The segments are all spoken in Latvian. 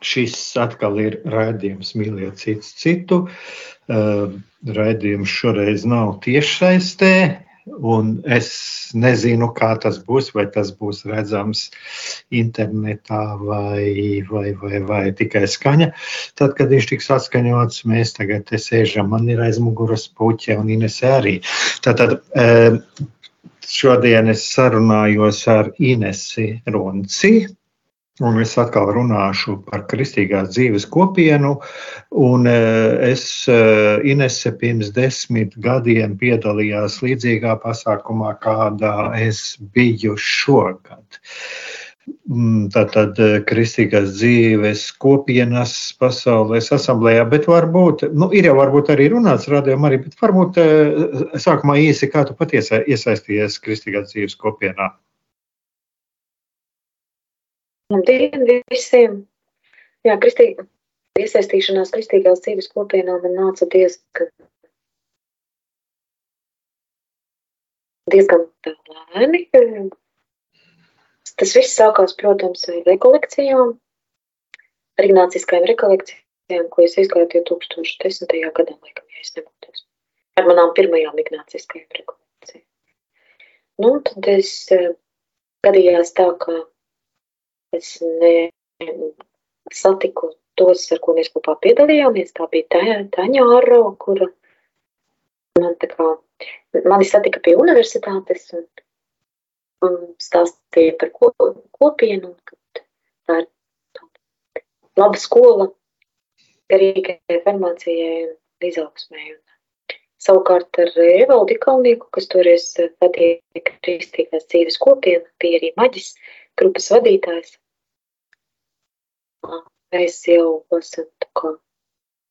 Šis atkal ir raidījums Mīliet citu citu. Uh, raidījums šoreiz nav tiešsaistē, un es nezinu, kā tas būs. Vai tas būs redzams internetā vai, vai, vai, vai tikai skaņa. Tad, kad viņš tiks atskaņots, mēs tagad te sēžam. Man ir aiz muguras puķe un Inese arī. Tātad, uh, šodien es sarunājos ar Inesi Ronci Un es atkal runāšu par kristīgās dzīves kopienu. Un e, es, e, Inese, pirms desmit gadiem piedalījās līdzīgā pasākumā, kādā es biju šogad. Mm, tātad e, kristīgās dzīves kopienas pasaules asamblējā, bet varbūt, nu, ir jau varbūt arī runāts rādījumā arī, bet varbūt sākumā īsi, kā tu patiesi iesaistījies kristīgās dzīves kopienā. Labdien visiem! Jā, kristīga, iesaistīšanās kristīgās dzīves kopienā man nāca diezgan, diezgan lēni. Tas viss sākās, protams, ar rekolekcijām, ar ignāciskajām rekolekcijām, ko es izgāju 2010. gadā, laikam, ja es nebūtos. Ar manām pirmajām ignāciskajām rekolekcijām. Nu, tad es eh, gadījās tā, ka Es ne, satiku tos, ar ko mēs kopā piedalījāmies. Tā bija Taņa Aro, kura man tā kā, mani satika pie universitātes un, un stāstīja par ko, kopienu. Tā ir laba skola garīgai formācijai un izaugsmē. Savukārt ar Evaldi Kalnieku, kas toreiz vadīja kristīgās dzīves kopienu, bija arī maģis grupas vadītājs. Mēs jau esam tā kā,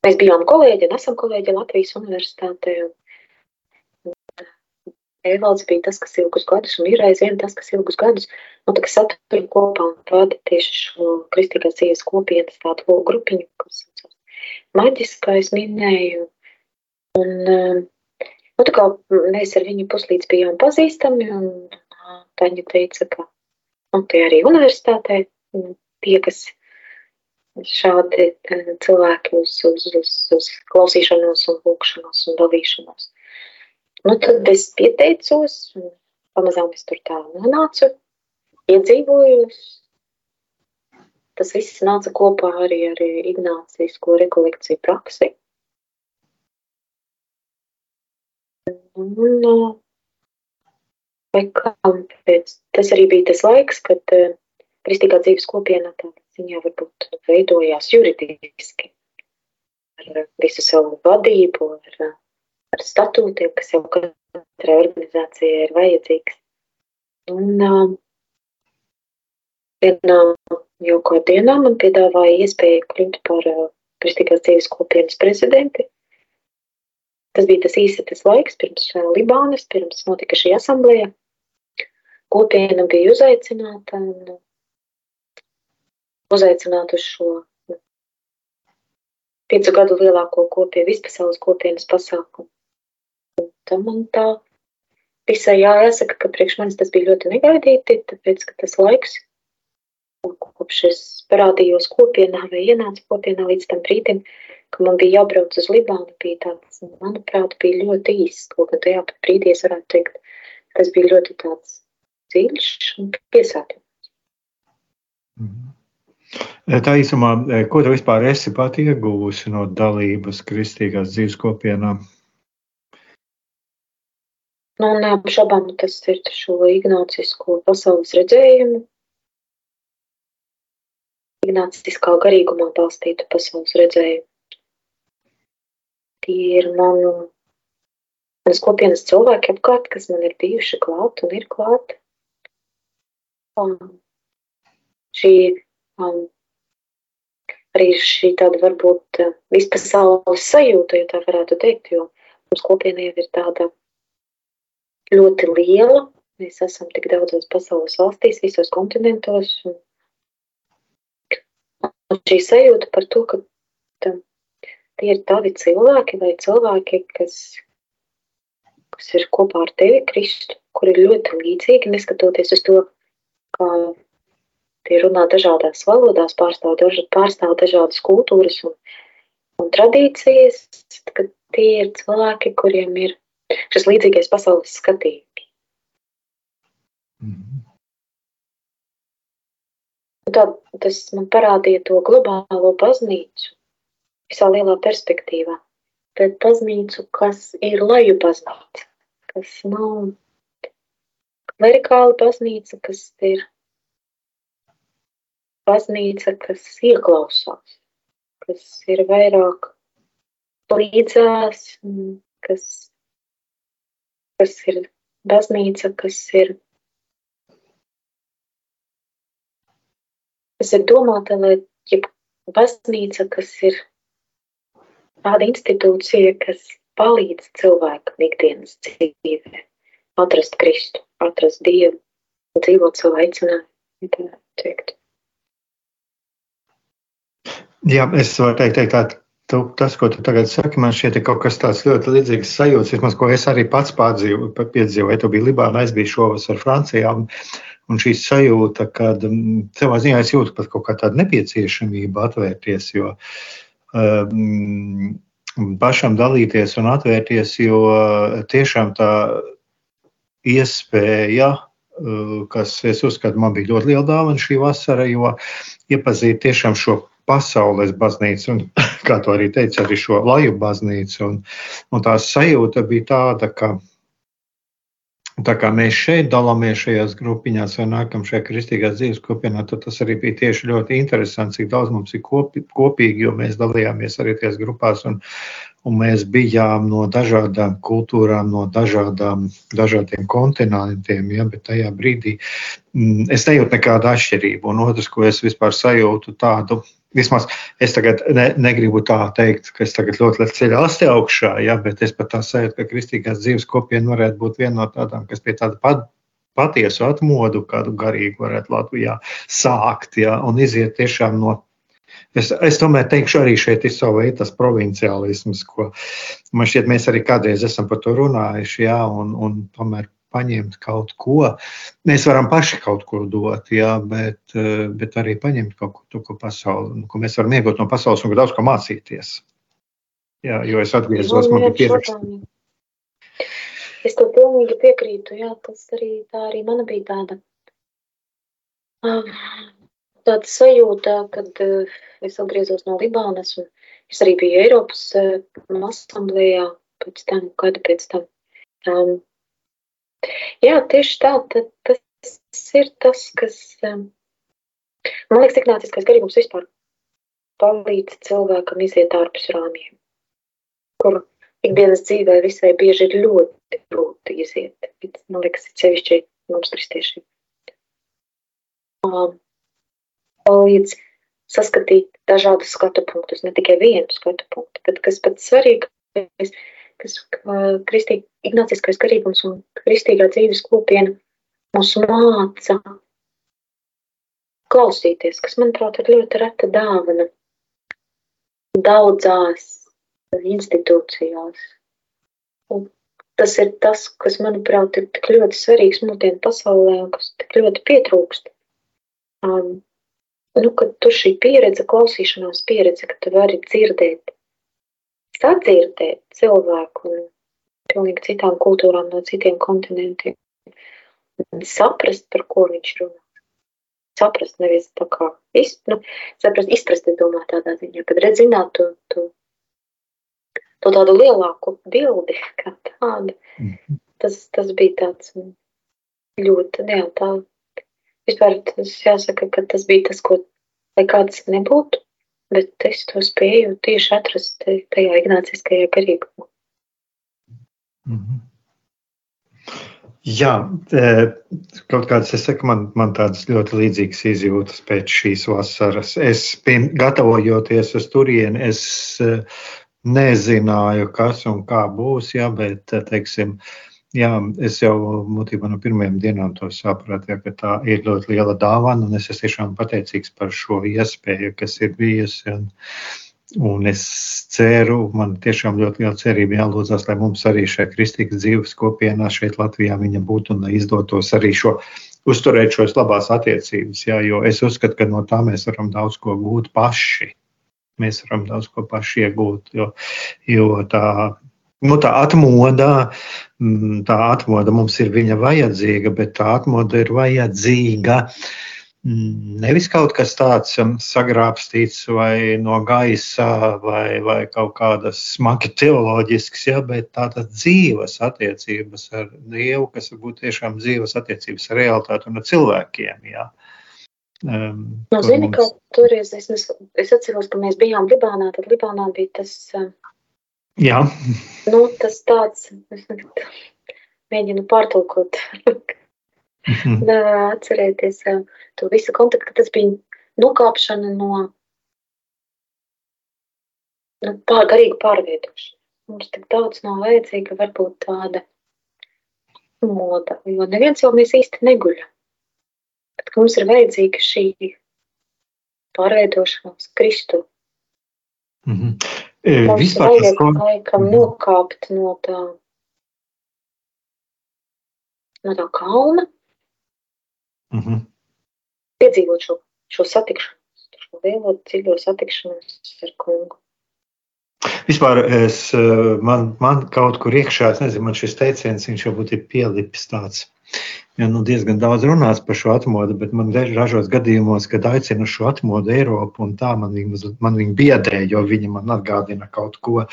mēs bijām kolēģi un esam kolēģi Latvijas universitātē. Evalds bija tas, kas ilgus gadus, un ir aizvien tas, kas ilgus gadus, nu, tā satura kopā un vada tieši šo kristīgās dzīves kopienas tādu grupiņu, kas saucās maģis, kā es minēju. Un, nu, tā kā mēs ar viņu puslīdz bijām pazīstami, un Taņa teica, ka, un tie arī universitātē tie, kas šādi eh, cilvēki uz, uz, uz, uz klausīšanos un lūkšanos un dalīšanos. Nu, tad es pieteicos, un pamazām es tur tā nonācu, iedzīvojos. Tas viss nāca kopā arī ar Ignācijas rekolekciju praksi. Un, kāpēc? Tas arī bija tas laiks, kad uh, kristīgā dzīves kopiena tādā ziņā varbūt veidojās juridiski ar visu savu vadību, ar, ar statūtiem, kas jau katrai organizācijai ir vajadzīgs. Un uh, vienā jau kā dienā man piedāvāja iespēju kļūt par uh, kristīgās dzīves kopienas prezidenti. Tas bija tas īsais laiks pirms Libānas, pirms notika šī asamblēja. Kopiena bija uzaicināta un uzaicināt uz šo piecu gadu lielāko kopienu, vispasaules kopienas pasākumu. Tam man tā visai jāsaka, ka priekš manis tas bija ļoti negaidīti, tāpēc, ka tas laiks, kopš es parādījos kopienā vai ienācu kopienā līdz tam brīdim, ka man bija jābrauc uz Libānu, bija tāds, manuprāt, bija ļoti īsts, kaut kā tajā brīdī es varētu teikt, tas bija ļoti tāds dziļš un piesātināts. -hmm. Tā īsumā, ko tu vispār esi pat ieguvusi no dalības kristīgās dzīves kopienā? Nu, neapšaubām tas ir šo ignācisko pasaules redzējumu, ignāciskā garīgumā balstītu pasaules redzējumu. Tie ir manu, manas kopienas cilvēki apkārt, kas man ir bijuši klāt un ir klāt. Um, šī um, arī šī tāda varbūt uh, vispasaules sajūta, ja tā varētu teikt, jo mums kopiena jau ir tāda ļoti liela. Mēs esam tik daudzos pasaules valstīs, visos kontinentos. Un, un šī sajūta par to, ka tā, tie ir tavi cilvēki vai cilvēki, kas, kas ir kopā ar tevi, Kristu, kur ir ļoti līdzīgi, neskatoties uz to, kā tie runā dažādās valodās, pārstāv, daž, pārstāv dažādas kultūras un, un tradīcijas, ka tie ir cilvēki, kuriem ir šis līdzīgais pasaules skatījums. Mm. Tad tas man parādīja to globālo baznīcu visā lielā perspektīvā. Bet baznīcu, kas ir laju baznīca, kas nav klerikāla baznīca, kas ir baznīca, kas ieklausās, kas ir vairāk līdzās, kas, kas ir baznīca, kas ir, kas ir domāta, lai ja baznīca, kas ir tāda institūcija, kas palīdz cilvēkam ikdienas dzīvē atrast Kristu, atrast Dievu, dzīvot savu aicinājumu. Jā, es varu teikt, teikt tā, tu, tas, ko tu tagad saki, man šķiet kaut kas tāds ļoti līdzīgs sajūts, vismaz, ko es arī pats pārdzīvoju, piedzīvoju. Tu biji Libānā, es biju šovasar Francijā, un, un šī sajūta, kad um, savā ziņā es jūtu pat kaut kā tādu nepieciešamību atvērties, jo um, pašam dalīties un atvērties, jo tiešām tā iespēja, eh, kas, es uzskatu, man bija ļoti liela dāvana šī vasara, jo iepazīt tiešām šo pasaules baznīcu, un, kā to arī teica, arī šo laju baznīcu. Un, un tā sajūta bija tāda, ka tā kā mēs šeit dalāmies šajās grupiņās vai nākam šajā kristīgās dzīves kopienā, tad tas arī bija tieši ļoti interesanti, cik daudz mums ir kopi, kopīgi, jo mēs dalījāmies arī tajās grupās. Un, un mēs bijām no dažādām kultūrām, no dažādām, dažādiem kontinentiem. Ja, bet tajā brīdī mm, es nejūtu nekādu atšķirību. Un otrs, ko es vispār sajūtu, tādu. Vismaz es tagad ne, negribu tā teikt, ka es tagad ļoti ceļā asti augšā, ja, bet es pat tā sajūtu, ka kristīgās dzīves kopiena varētu būt viena no tādām, kas pie tāda pat, patiesu atmodu, kādu garīgu varētu Latvijā sākt, ja, un iziet tiešām no Es, es tomēr teikšu, arī šeit ir sava veida provinciālisms, ko man šķiet, mēs arī kādreiz esam par to runājuši, jā, un, un tomēr paņemt kaut ko. Mēs varam paši kaut ko dot, jā, bet, bet arī paņemt kaut ko, to, ko, pasauli, ko mēs varam iegūt no pasaules un daudz ko mācīties. Jā, jo es atgriezos, man bija pierakstīts. Es tev pilnīgi piekrītu, jā, tas arī tā arī mana bija tāda. Um, tāda sajūta, kad uh, es atgriezos no Libānas, un es arī biju Eiropas uh, asamblējā pēc tam, gadu pēc tam. Um, jā, tieši tā, tad, tas ir tas, kas, um, man liekas, ignāciskais garīgums vispār palīdz cilvēkam iziet ārpus rāmjiem, kur ikdienas dzīvē visai bieži ir ļoti grūti iziet. Man liekas, ir sevišķi mums kristiešiem. Um, palīdz saskatīt dažādus skatu punktus, ne tikai vienu skatu punktu, bet kas pats svarīgākais, kas kristīgi, ignāciskais garīgums un kristīgā dzīves kopiena mūs māca klausīties, kas, manuprāt, ir ļoti reta dāvana daudzās institūcijās. Un tas ir tas, kas, manuprāt, ir tik ļoti svarīgs mūsdienu pasaulē un kas tik ļoti pietrūkst. Um, nu, kad tu šī pieredze, klausīšanās pieredze, ka tu vari dzirdēt, sadzirdēt cilvēku no pilnīgi citām kultūrām, no citiem kontinentiem, saprast, par ko viņš runā. saprast, nevis tā kā izprast, nu, saprast, izprast, es domāju, tādā ziņā, kad redz zināt to, to, to tādu lielāku bildi kā tādu. Mhm. Tas, tas bija tāds ļoti, jā, tā, vispār tas jāsaka, ka tas bija tas, ko, lai kāds nebūtu, bet es to spēju tieši atrast tajā ignāciskajā garīgumā. Mm -hmm. Jā, e, kaut kādas, es saku, man, man tādas ļoti līdzīgas izjūtas pēc šīs vasaras. Es, piem, gatavojoties uz turieni, es e, nezināju, kas un kā būs, jā, bet, e, teiksim, jā, es jau būtībā no pirmajām dienām to sapratu, ja, ka tā ir ļoti liela dāvana, es esmu tiešām pateicīgs par šo iespēju, kas ir bijusi. Un, Un es ceru, man tiešām ļoti liela cerība jālūdzas, lai mums arī šajā kristīgas dzīves kopienā šeit Latvijā viņa būtu un izdotos arī šo uzturēt šos labās attiecības. Jā, jo es uzskatu, ka no tā mēs varam daudz ko gūt paši. Mēs varam daudz ko paši iegūt, jo, jo tā Nu, tā atmoda, mm, tā atmoda mums ir viņa vajadzīga, bet tā atmoda ir vajadzīga Nevis kaut kas tāds um, sagrābstīts vai no gaisa, vai, vai kaut kādas smagi teoloģisks, ja, bet tādas dzīves attiecības ar Dievu, kas varbūt tiešām dzīves attiecības ar realitāti un ar cilvēkiem. Ja. Um, nu, zini, mums... ka toreiz es, es atceros, ka mēs bijām Libānā, tad Libānā bija tas. Um, Jā. Nu, tas tāds, mēģinu pārtulkot, Mhm. Atcerēties to visu kontekstu, ka tas bija nokāpšana no, no pār, garīga pārvietošana. Mums tik daudz nav vajadzīga varbūt tāda moda, jo neviens jau mēs īsti neguļam. Bet mums ir vajadzīga šī pārveidošanās Kristu. Mm -hmm. Mums Vispār tas, ko... laikam mhm. nokāpt no tā, no tā kalna Mm -hmm. Piedzīvot šo, šo satikšanos, šo lielo dziļo satikšanos ar kungu. Vispār es, man, man kaut kur iekšā, es nezinu, man šis teiciens, viņš jau būtu pielipis tāds ja, nu, diezgan daudz runāts par šo atmodu, bet man dažos gadījumos, kad aicinu šo atmodu Eiropu, un tā man viņa, man viņa biedē, jo viņa man atgādina kaut ko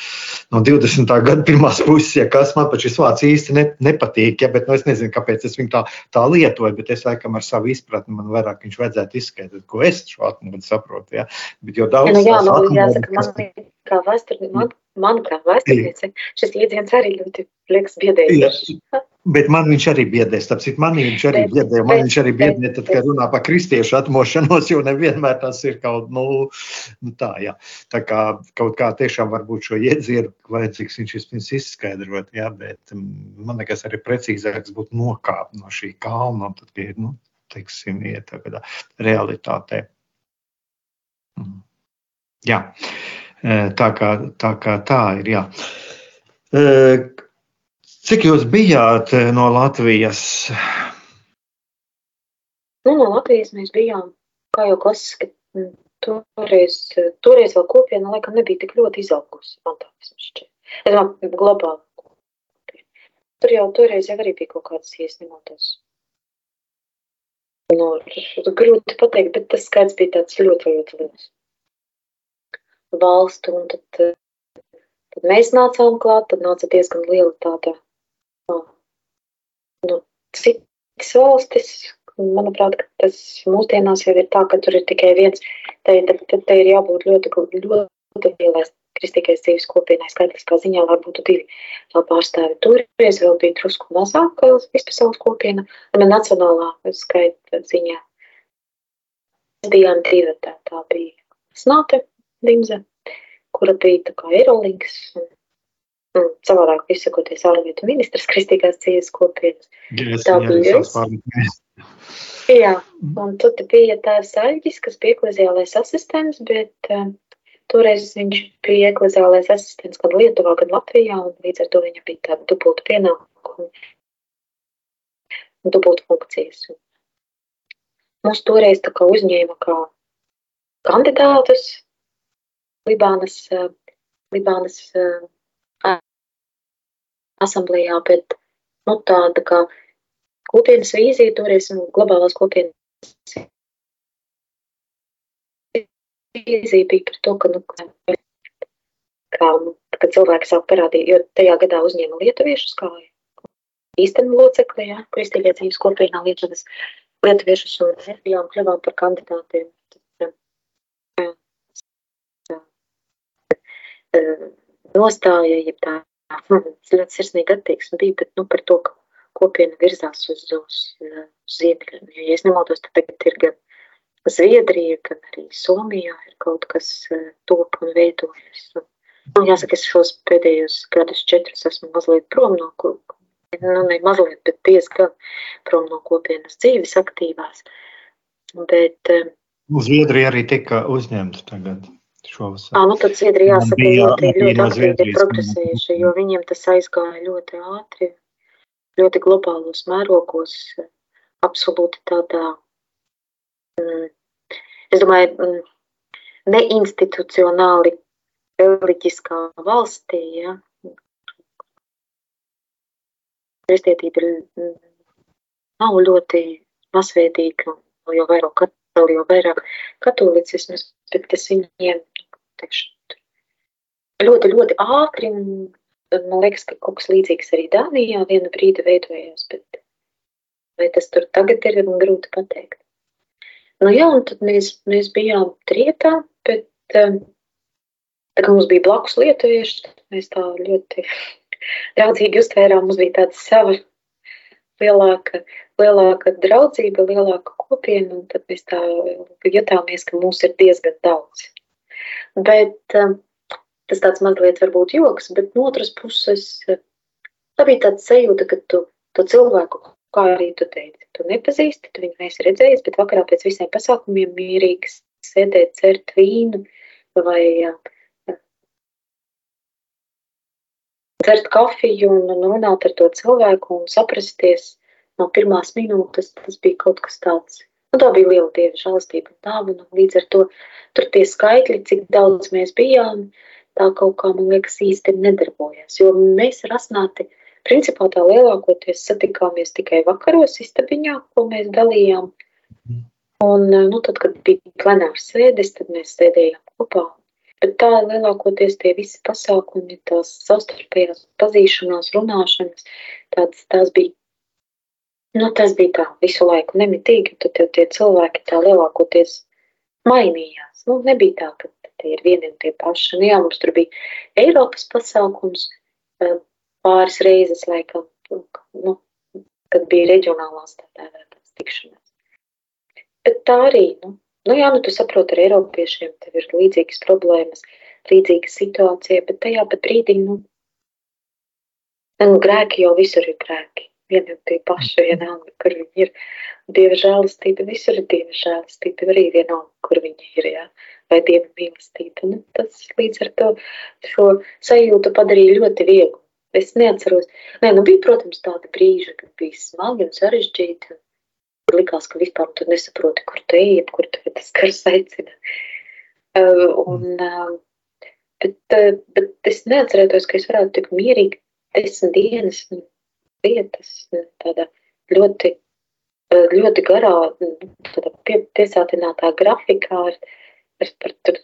no 20. gada pirmās puses, ja kas man pat šis vārds īsti ne, nepatīk, ja, bet nu, es nezinu, kāpēc es viņu tā, tā lietoju, bet es laikam ar savu izpratni man vairāk viņš vajadzētu izskaidrot, ko es šo atmodu saprotu, ja. Bet jo daudz. Ja, nu, jā, nu, atmodu, jāsaka, man, kā vēsturniecei, man, kā vēsturniecei, šis jēdziens arī ļoti liekas biedējošs. Bet man viņš arī biedē. Tāpēc man viņš arī biedē. Man bet, viņš arī biedē, tad, kad runā par kristiešu atmošanos, jo nevienmēr tas ir kaut nu, nu tā, jā. Tā kā kaut kā tiešām varbūt šo iedzienu vajadzīgs viņš vispirms izskaidrot, jā, bet mm, man liekas arī precīzāks būtu nokāpt no šī kalna, tad, ja, nu, teiksim, iet tagad realitātē. Mm. Jā, tā kā tā, kā tā ir, jā. Cik jūs bijāt no Latvijas? Nu, no Latvijas mēs bijām, kā jau klasiski, toreiz, toreiz vēl kopiena laikam nebija tik ļoti izaugusi. Man tā vismaz šķiet. Es domāju, globāli. Tur jau toreiz jau arī bija kaut kādas iesniegotas. Nu, grūti pateikt, bet tas skaits bija tāds ļoti, ļoti liels. Valstu, un tad, tad mēs nācām klāt, tad nāca diezgan liela tāda nu, citas valstis, manuprāt, tas mūsdienās jau ir tā, ka tur ir tikai viens, te, te, te, te ir jābūt ļoti, ļoti lielai kristīgais dzīves kopienai skaitliskā ziņā, lai būtu divi vēl pārstāvi. Toreiz vēl bija drusku mazāk vispasaules kopiena, un nacionālā skaita ziņā. Mēs bijām divi, tā, tā bija Snāte Dimze, kura bija tā kā Eirolinks, un nu, savādāk izsakoties ārlietu ministrs kristīgās dzīves kopienas. Tā bija es. Jā, un tad bija tās aģis, kas bija ekleziālais asistents, bet uh, toreiz viņš bija ekleziālais asistents gan Lietuvā, gan Latvijā, un līdz ar to viņa bija tāda dubulta pienākuma un dubulta funkcijas. Mūs toreiz tā kā uzņēma kā kandidātus Libānas, uh, Libānas uh, asamblējā, bet nu, tāda kā kopienas vīzija, toreiz globālās kopienas vīzija bija par to, ka, nu, kā, kad cilvēki sāk parādīt, jo tajā gadā uzņēma lietuviešus kā īstenu locekli, ja, kristīgie dzīves kopienā lietuvas lietuviešus un bijām kļuvām par kandidātiem. Nostāja, ja tā ļoti sirsnīga attieksme bija, bet nu, par to, ka kopiena virzās uz, uz, uz ziemeļiem. Jo, ja es nemaldos, tad tagad ir gan Zviedrija, gan arī Somijā ir kaut kas eh, top un veidojas. Un, nu, jāsaka, es šos pēdējos gadus četrus esmu mazliet prom no kopienas. Nu, ne mazliet, bet diezgan prom no kopienas dzīves aktīvās. Bet, eh, Zviedrija arī tika uzņemta tagad. Šovasar. À, nu tad Zviedrija jāsaka, bija, ļoti, ļoti aktīvi progresējuši, jo viņiem tas aizgāja ļoti ātri ļoti globālos mērogos, absolūti tādā, mm, es domāju, mm, neinstitucionāli reliģiskā valstī, ja, kristietība ir, mm, nav ļoti masveidīga, jo vairāk, vēl jau vairāk katolicismas, bet tas viņiem, teikšu, ļoti, ļoti ātri un man liekas, ka kaut kas līdzīgs arī Dānijā vienu brīdi veidojās, bet vai tas tur tagad ir, grūti pateikt. Nu jā, un tad mēs, mēs bijām trietā, bet um, tā kā mums bija blakus lietuvieši, tad mēs tā ļoti draudzīgi uztvērām, mums bija tāda sava lielāka, lielāka draudzība, lielāka kopiena, un tad mēs tā jutāmies, ka mūs ir diezgan daudz. Bet um, tas tāds mazliet varbūt joks, bet no otras puses tā bija tāds sajūta, ka tu to cilvēku, kā arī tu teici, tu nepazīsti, tu viņu neesi redzējis, bet vakarā pēc visiem pasākumiem mierīgi sēdēt, cert vīnu vai dzert kafiju un runāt ar to cilvēku un saprasties no pirmās minūtes, tas bija kaut kas tāds. Nu, tā bija liela dieva žēlastība un dāvana. Līdz ar to tur tie skaitļi, cik daudz mēs bijām, tā kaut kā, man liekas, īsti nedarbojas. Jo mēs ar Asnāti, principā tā lielākoties satikāmies tikai vakaros istabiņā, ko mēs dalījām. Un, nu, tad, kad bija plenārs sēdes, tad mēs sēdējām kopā. Bet tā lielākoties tie visi pasākumi, tās savstarpējās pazīšanās, runāšanas, tāds, tās bija, nu, tas bija tā visu laiku nemitīgi, tad jau tie cilvēki tā lielākoties mainījās. Nu, nebija tā, ka tie ir vieni un tie paši. Nu, jā, mums tur bija Eiropas pasākums eh, pāris reizes, laikam, nu, kad bija reģionālās tādās tikšanās. Bet tā arī, nu, nu jā, nu tu saproti ar Eiropiešiem, tev ir līdzīgas problēmas, līdzīga situācija, bet tajā pat brīdī, nu, nu grēki jau visur ir grēki. Vieni un tie paši, vienalga, kur viņi ir. Dieva žēlastība, visur ir dieva žēlastība, arī vienalga, kur viņi ir. Jā. Vai dieva mīlestība. Nu, tas līdz ar to šo sajūtu padarīja ļoti vieglu. Es neatceros, nē, nu bija, protams, tādi brīži, kad bija smagi un sarežģīti. Kur likās, ka vispār tu nesaproti, kur tu ej, kur tu tas kars aicina. Uh, un, uh, bet, uh, bet es neatcerētos, ka es varētu tik mierīgi desmit dienas vietas tādā ļoti, ļoti garā, tādā pie, piesātinātā grafikā ar ar par tur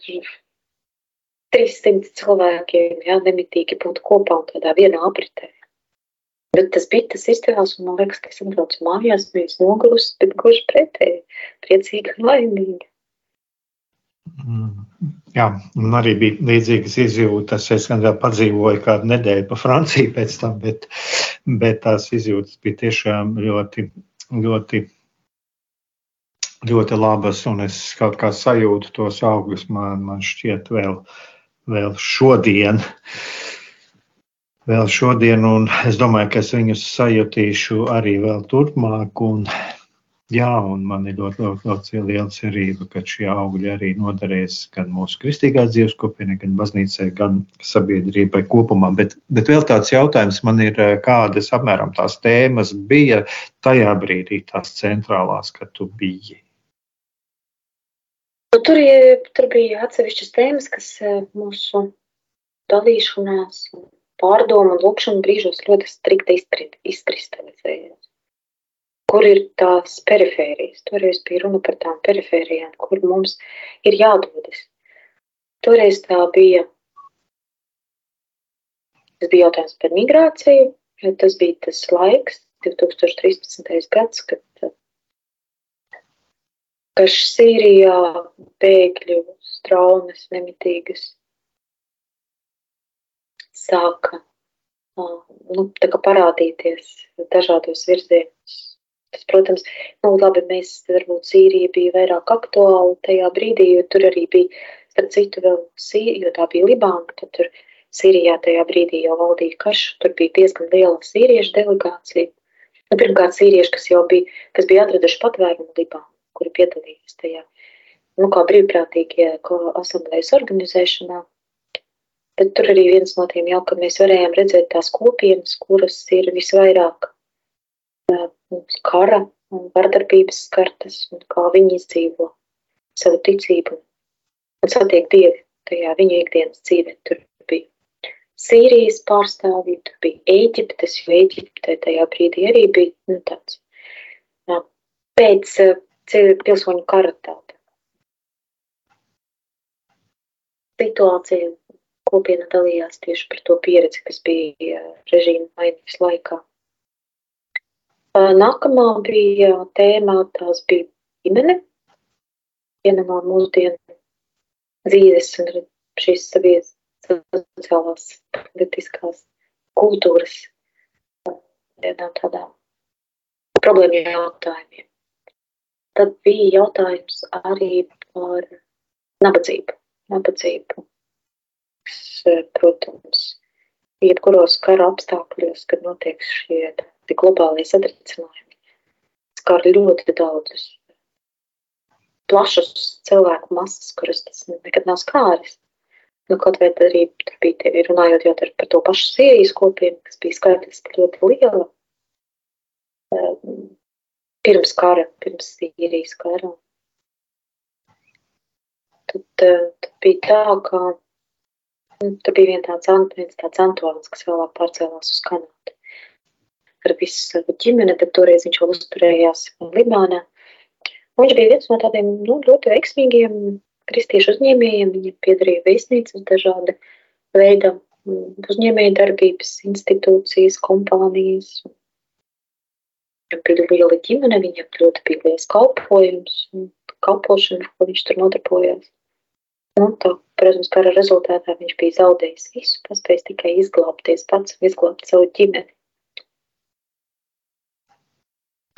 300 cilvēkiem, jā, nemitīgi būt kopā un tādā vienā apritē. Bet tas bija, tas izdevās, un man liekas, ka es atbraucu mājās, nevis nogurusi, bet gluži pretēji, priecīga un laimīga. Mm, jā, man arī bija līdzīgas izjūtas. Es gan vēl padzīvoju kādu nedēļu pa Franciju pēc tam, bet, bet tās izjūtas bija tiešām ļoti, ļoti ļoti labas, un es kaut kā sajūtu tos augļus. Man, man šķiet, vēl, vēl šodien. Vēl šodien, un es domāju, ka es viņus sajutīšu arī vēl turpmāk. Un, jā, un man ir ļoti, ļoti, ļoti liela cerība, ka šie augļi arī noderēs gan mūsu kristīgās dzīves kopienai, gan baznīcai, gan sabiedrībai kopumā. Bet, bet vēl tāds jautājums man ir, kādas apmēram tās tēmas bija tajā brīdī, tās centrālās, kad tu biji? Nu, tur, tur bija atsevišķas tēmas, kas e, mūsu dalīšanās, pārdomu un lūkšanu brīžos ļoti strikti izkristalizējās. Kur ir tās perifērijas? Toreiz bija runa par tām perifērijām, kur mums ir jādodas. toreiz tā bija. Tas bija jautājums par migrāciju, tas bija tas laiks, 2013. gads, kad karš Sīrijā, bēgļu straumes nemitīgas sāka nu, parādīties dažādos virzienos. Tas, protams, nu, labi, mēs varbūt Sīrija bija vairāk aktuāla tajā brīdī, jo tur arī bija, starp citu, vēl Sīrija, jo tā bija Libāna, tad tur Sīrijā tajā brīdī jau valdīja karš, tur bija diezgan liela sīriešu delegācija. Nu, pirmkārt, sīrieši, kas jau bija, kas bija atraduši patvērumu Libānu, kuri piedalījās tajā, nu, kā brīvprātīgie asamblējas organizēšanā. Bet tur arī viens no tiem jau, ka mēs varējām redzēt tās kopienas, kuras ir visvairāk kara un vardarbības skartas, un kā viņi izdzīvo savu ticību un satiek Dievu tajā viņu ikdienas dzīvē. Tur bija Sīrijas pārstāvji, tur bija Ēģiptes, jo Ēģiptē tajā brīdī arī bija nu, tāds pēc pilsoņu kara tāda situācija. Kopiena dalījās tieši par to pieredzi, kas bija režīma maiņas laikā. Nākamā bija tēma, tās bija ģimene, viena no mūsdienu dzīves un šīs savies sociālās, politiskās kultūras vienām tādām problēmu jautājumiem. Tad bija jautājums arī par nabadzību. Nabadzību, protams, jebkuros kara apstākļos, kad notiek šie globālie satricinājumi, skar ļoti daudzus plašus cilvēku masas, kuras tas nekad nav skāris. Nu, kaut vai arī bija tie, runājot jau par to pašu Sīrijas kopienu, kas bija skaitliski ļoti liela pirms kara, pirms Sīrijas kara. Tad, tad bija tā, ka nu, tur bija viens tāds, viens tāds Antons, kas vēlāk pārcēlās uz Kanādu ar visu savu ģimeni, bet toreiz viņš vēl uzturējās Libānā. Viņš bija viens no tādiem nu, ļoti veiksmīgiem kristiešu uzņēmējiem. Viņam piedarīja vēstnīcas dažāda veida mm, uzņēmēja darbības, institūcijas, kompānijas. Viņam bija liela ģimene, viņam ļoti bija liels kalpojums, kalpošana, ko viņš tur nodarbojās. Nu, tā, protams, kara rezultātā viņš bija zaudējis visu, paspējis tikai izglābties pats izglābt savu ģimeni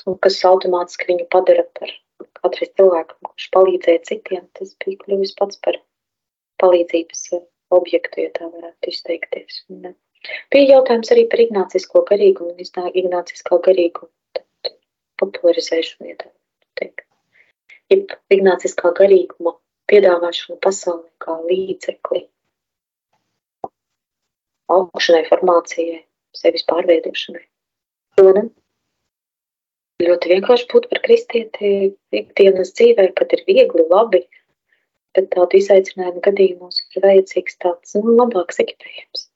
un kas automātiski viņu padara par katru cilvēku, kurš palīdzēja citiem. Tas bija kļuvis pats par palīdzības objektu, ja tā varētu izteikties. Un, eh, bija jautājums arī par ignācisko garīgumu un ignāciskā garīgumu popularizēšanu, ja tā teikt. Jeb ignāciskā garīguma piedāvāšanu pasaulē kā līdzekli augšanai, formācijai, sevis pārveidošanai. Un ļoti vienkārši būt par kristieti ikdienas dzīvē, kad ir viegli, labi, bet tādu izaicinājumu gadījumos ir vajadzīgs tāds nu, labāks ekipējums.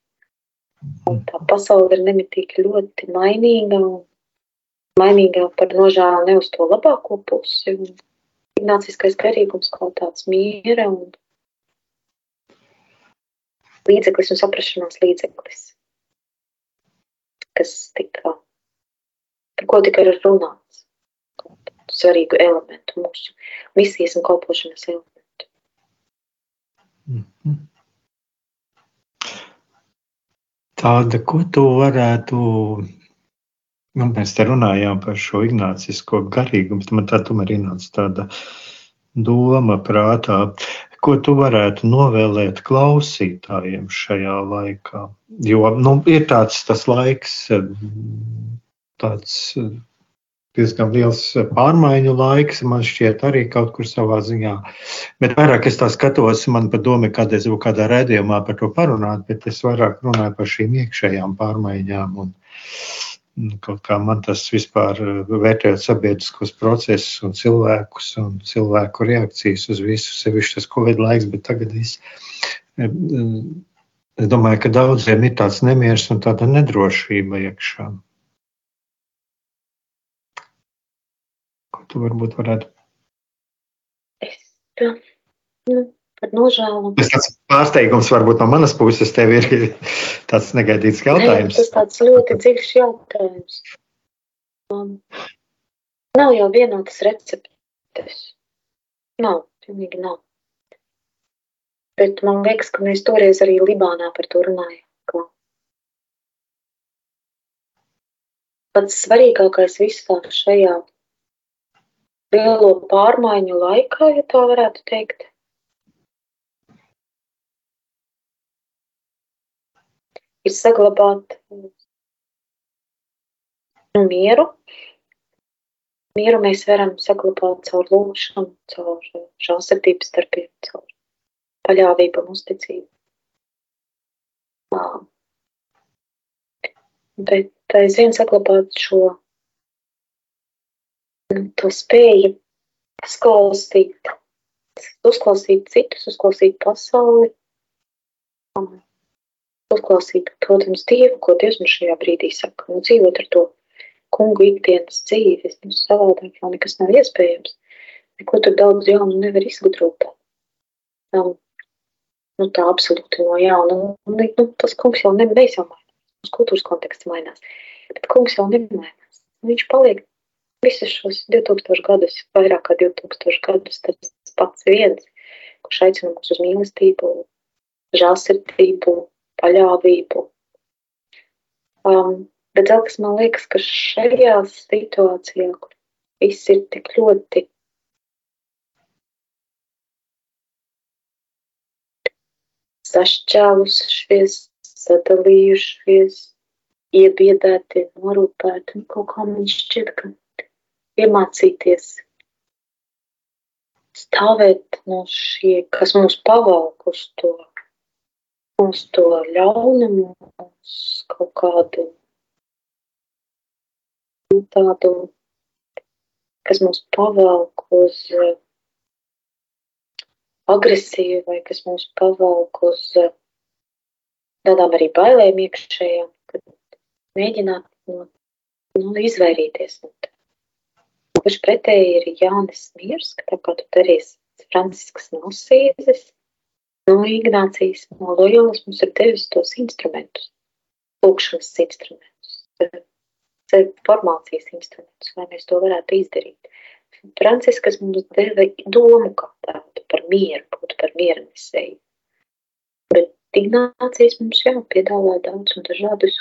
Un tā pasaule ir nemitīgi ļoti mainīga un mainīgā par nožēlu ne uz to labāko pusi. Ignāciskais garīgums kā tāds miera un līdzeklis un saprašanās līdzeklis, kas tika par ko tikai ir runāts. Svarīgu elementu mūsu misijas un kalpošanas elementu. Mm -hmm. Tāda, ko tu varētu, nu, mēs te runājām par šo ignācisko garīgumu, man tā tomēr ienāca tāda doma prātā, ko tu varētu novēlēt klausītājiem šajā laikā. Jo, nu, ir tāds tas laiks, tāds eh, diezgan liels eh, pārmaiņu laiks, man šķiet, arī kaut kur savā ziņā. Bet vairāk es tā skatos, man pat doma, kādreiz jau kādā redzējumā par to parunāt, bet es vairāk runāju par šīm iekšējām pārmaiņām. Un, kaut kā man tas vispār eh, vērtējot sabiedriskos procesus un cilvēkus un cilvēku reakcijas uz visu, sevišķi tas Covid laiks, bet tagad viss. Es domāju, ka daudziem ir tāds nemieris un tāda nedrošība iekšā. Tu varbūt varētu? Es, nu, par nožēlu. Tas tāds pārsteigums varbūt no manas puses tev ir tāds negaidīts jautājums. Ne, tas tāds ļoti dziļš jautājums. Um, nav jau vienotas receptes. Nav, pilnīgi nav. Bet man liekas, ka mēs toreiz arī Libānā par to runājām. Pats svarīgākais visā šajā lielo pārmaiņu laikā, ja tā varētu teikt, ir saglabāt nu, mieru. Mieru mēs varam saglabāt caur lūgšanu, caur žēlsirdību starpiem, caur paļāvību un uzticību. Bet aizvien saglabāt šo to spēju uzklausīt, uzklausīt citus, uzklausīt pasauli, uzklausīt, protams, Dievu, ko Dievs mums šajā brīdī saka, un dzīvot ar to kungu ikdienas dzīves, nu savādāk jau nekas nav iespējams. Neko tur daudz jaunu nevar izgudrot. Um, nu, tā absolūti no jauna. Un, nu, tas kungs jau nemēs jau mainās. Mums kultūras konteksts mainās. Bet kungs jau nemainās. Viņš paliek visus šos 2000 gadus, vairāk kā 2000 gadus, tas pats viens, kurš aicina mūs uz mīlestību, žēlsirdību, paļāvību. Um, bet vēl kas man liekas, ka šajā situācijā, kur viss ir tik ļoti sašķēlušies, sadalījušies, iebiedēti, norūpēti. Un kaut kā man šķiet, ka iemācīties stāvēt no šī, kas mūs pavalk uz to, uz to ļaunumu, uz kaut kādu tādu, kas mūs pavalk uz agresīva vai kas mūs pavalk uz eh, tādām arī bailēm iekšējām, kad mēģināt no, nu, izvairīties no tā. Kurš pretēji ir Jānis Miers, ka tā kā tu darīsi Francisks no Sīzes, no Ignācijas, no Lojolas mums ir devis tos instrumentus, lūkšanas instrumentus, formācijas instrumentus, lai mēs to varētu izdarīt. Franciskas mums deva domu kā tādu par mieru, būt par miernesēju. Bet Ignācijas mums jau piedāvā daudz un dažādus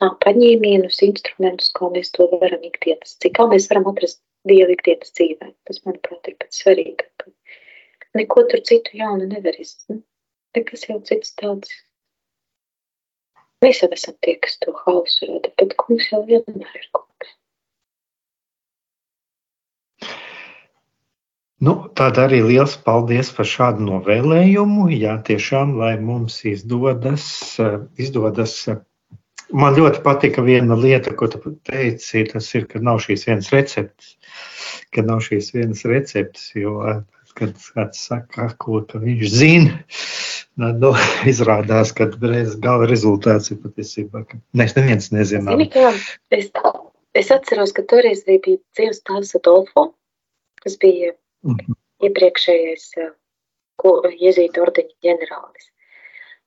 paņēmienus, instrumentus, kā mēs to varam ikdienas, kā mēs varam atrast Dievu ikdienas dzīvē. Tas, manuprāt, ir pats svarīgāk. Neko tur citu jaunu nevar izdarīt. Nekas jau cits tāds. Mēs jau esam tie, kas to hausu rada, bet kungs jau vienmēr ir kungs. Nu, tad arī liels paldies par šādu novēlējumu. Jā, tiešām, lai mums izdodas, izdodas. Eh, man ļoti patika viena lieta, ko tu teici, tas ir, ka nav šīs vienas receptes, ka nav šīs vienas receptes, jo, eh, kad kāds saka, ko ka viņš zina, nu, izrādās, ka gala rezultāts ir patiesībā, ka mēs neviens nezinām. Zini, kā, es, es atceros, ka toreiz bija dzīves tēvs Adolfo, kas bija Mhm. iepriekšējais jezīta ordeņa ģenerālis.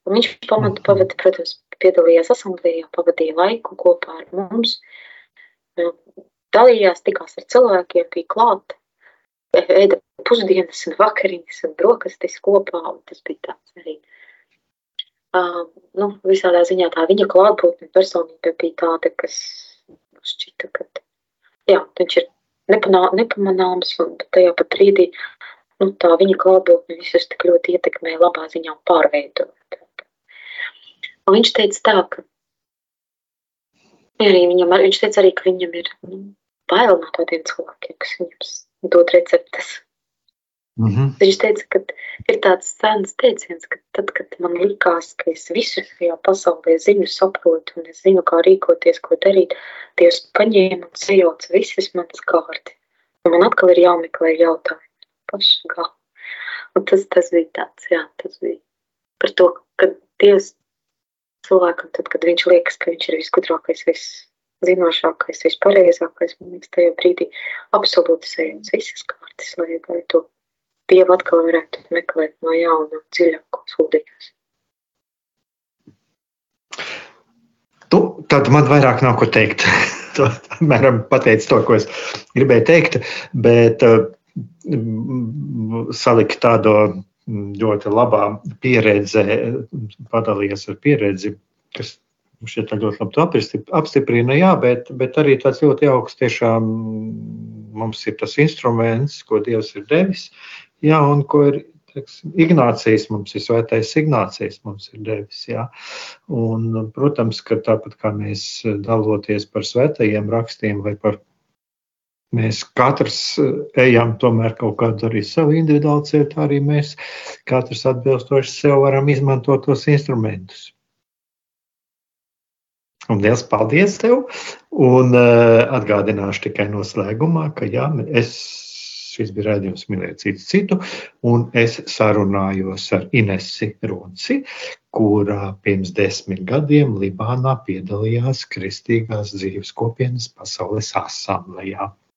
Un viņš pamatu mhm. pavada, protams, piedalījās asamblējā, pavadīja laiku kopā ar mums, dalījās, tikās ar cilvēkiem, bija klāt, ēda pusdienas un vakariņas un brokastis kopā, un tas bija tāds arī. Uh, nu, visādā ziņā tā viņa klātbūtne personība bija tāda, kas šķita, ka jā, viņš ir nepanā, nepamanāms, un tajā pat brīdī nu, tā viņa klātbūtne visus tik ļoti ietekmē labā ziņā un pārveido. Un viņš teica tā, ka arī viņam, viņš teica arī, ka viņam ir nu, bail no tādiem cilvēkiem, kas viņam dod receptes. Mm -hmm. Viņš teica, ka ir tāds sens teiciens, ka tad, kad man likās, ka es visu šajā pasaulē zinu, saprotu un es zinu, kā rīkoties, ko darīt, Dievs paņēma un sajauca visas manas kārti. Un man atkal ir jāmeklē jautājumi pašu galu. Un tas, tas bija tāds, jā, tas bija par to, ka Dievs cilvēkam, tad, kad viņš liekas, ka viņš ir visgudrākais, viszinošākais, vispareizākais, man liekas, tajā brīdī absolūti sajauc visas kārtas, lai, lai to Dievu atkal varētu meklēt no jauna dziļākos ūdeņos. Tu, tad man vairāk nav ko teikt. to, mēram, pateicu to, ko es gribēju teikt, bet uh, salikt tādu ļoti labā pieredzē, padalījies ar pieredzi, kas šeit ļoti labi apstiprina, jā, bet, bet arī tāds ļoti jauks tiešām mums ir tas instruments, ko Dievs ir devis, jā, un ko ir teiksim, Ignācijas mums ir svētais Ignācijas mums ir devis. Jā. Un, protams, ka tāpat kā mēs daloties par svētajiem rakstiem vai par Mēs katrs ejam tomēr kaut kādu arī savu individuālu ceļu, arī mēs katrs atbilstoši sev varam izmantot tos instrumentus. Un liels paldies tev! Un uh, atgādināšu tikai noslēgumā, ka jā, es Šis bija raidījums Mīlēt citu citu, un es sarunājos ar Inesi Runci, kurā pirms desmit gadiem Libānā piedalījās Kristīgās dzīves kopienas pasaules asamblējā.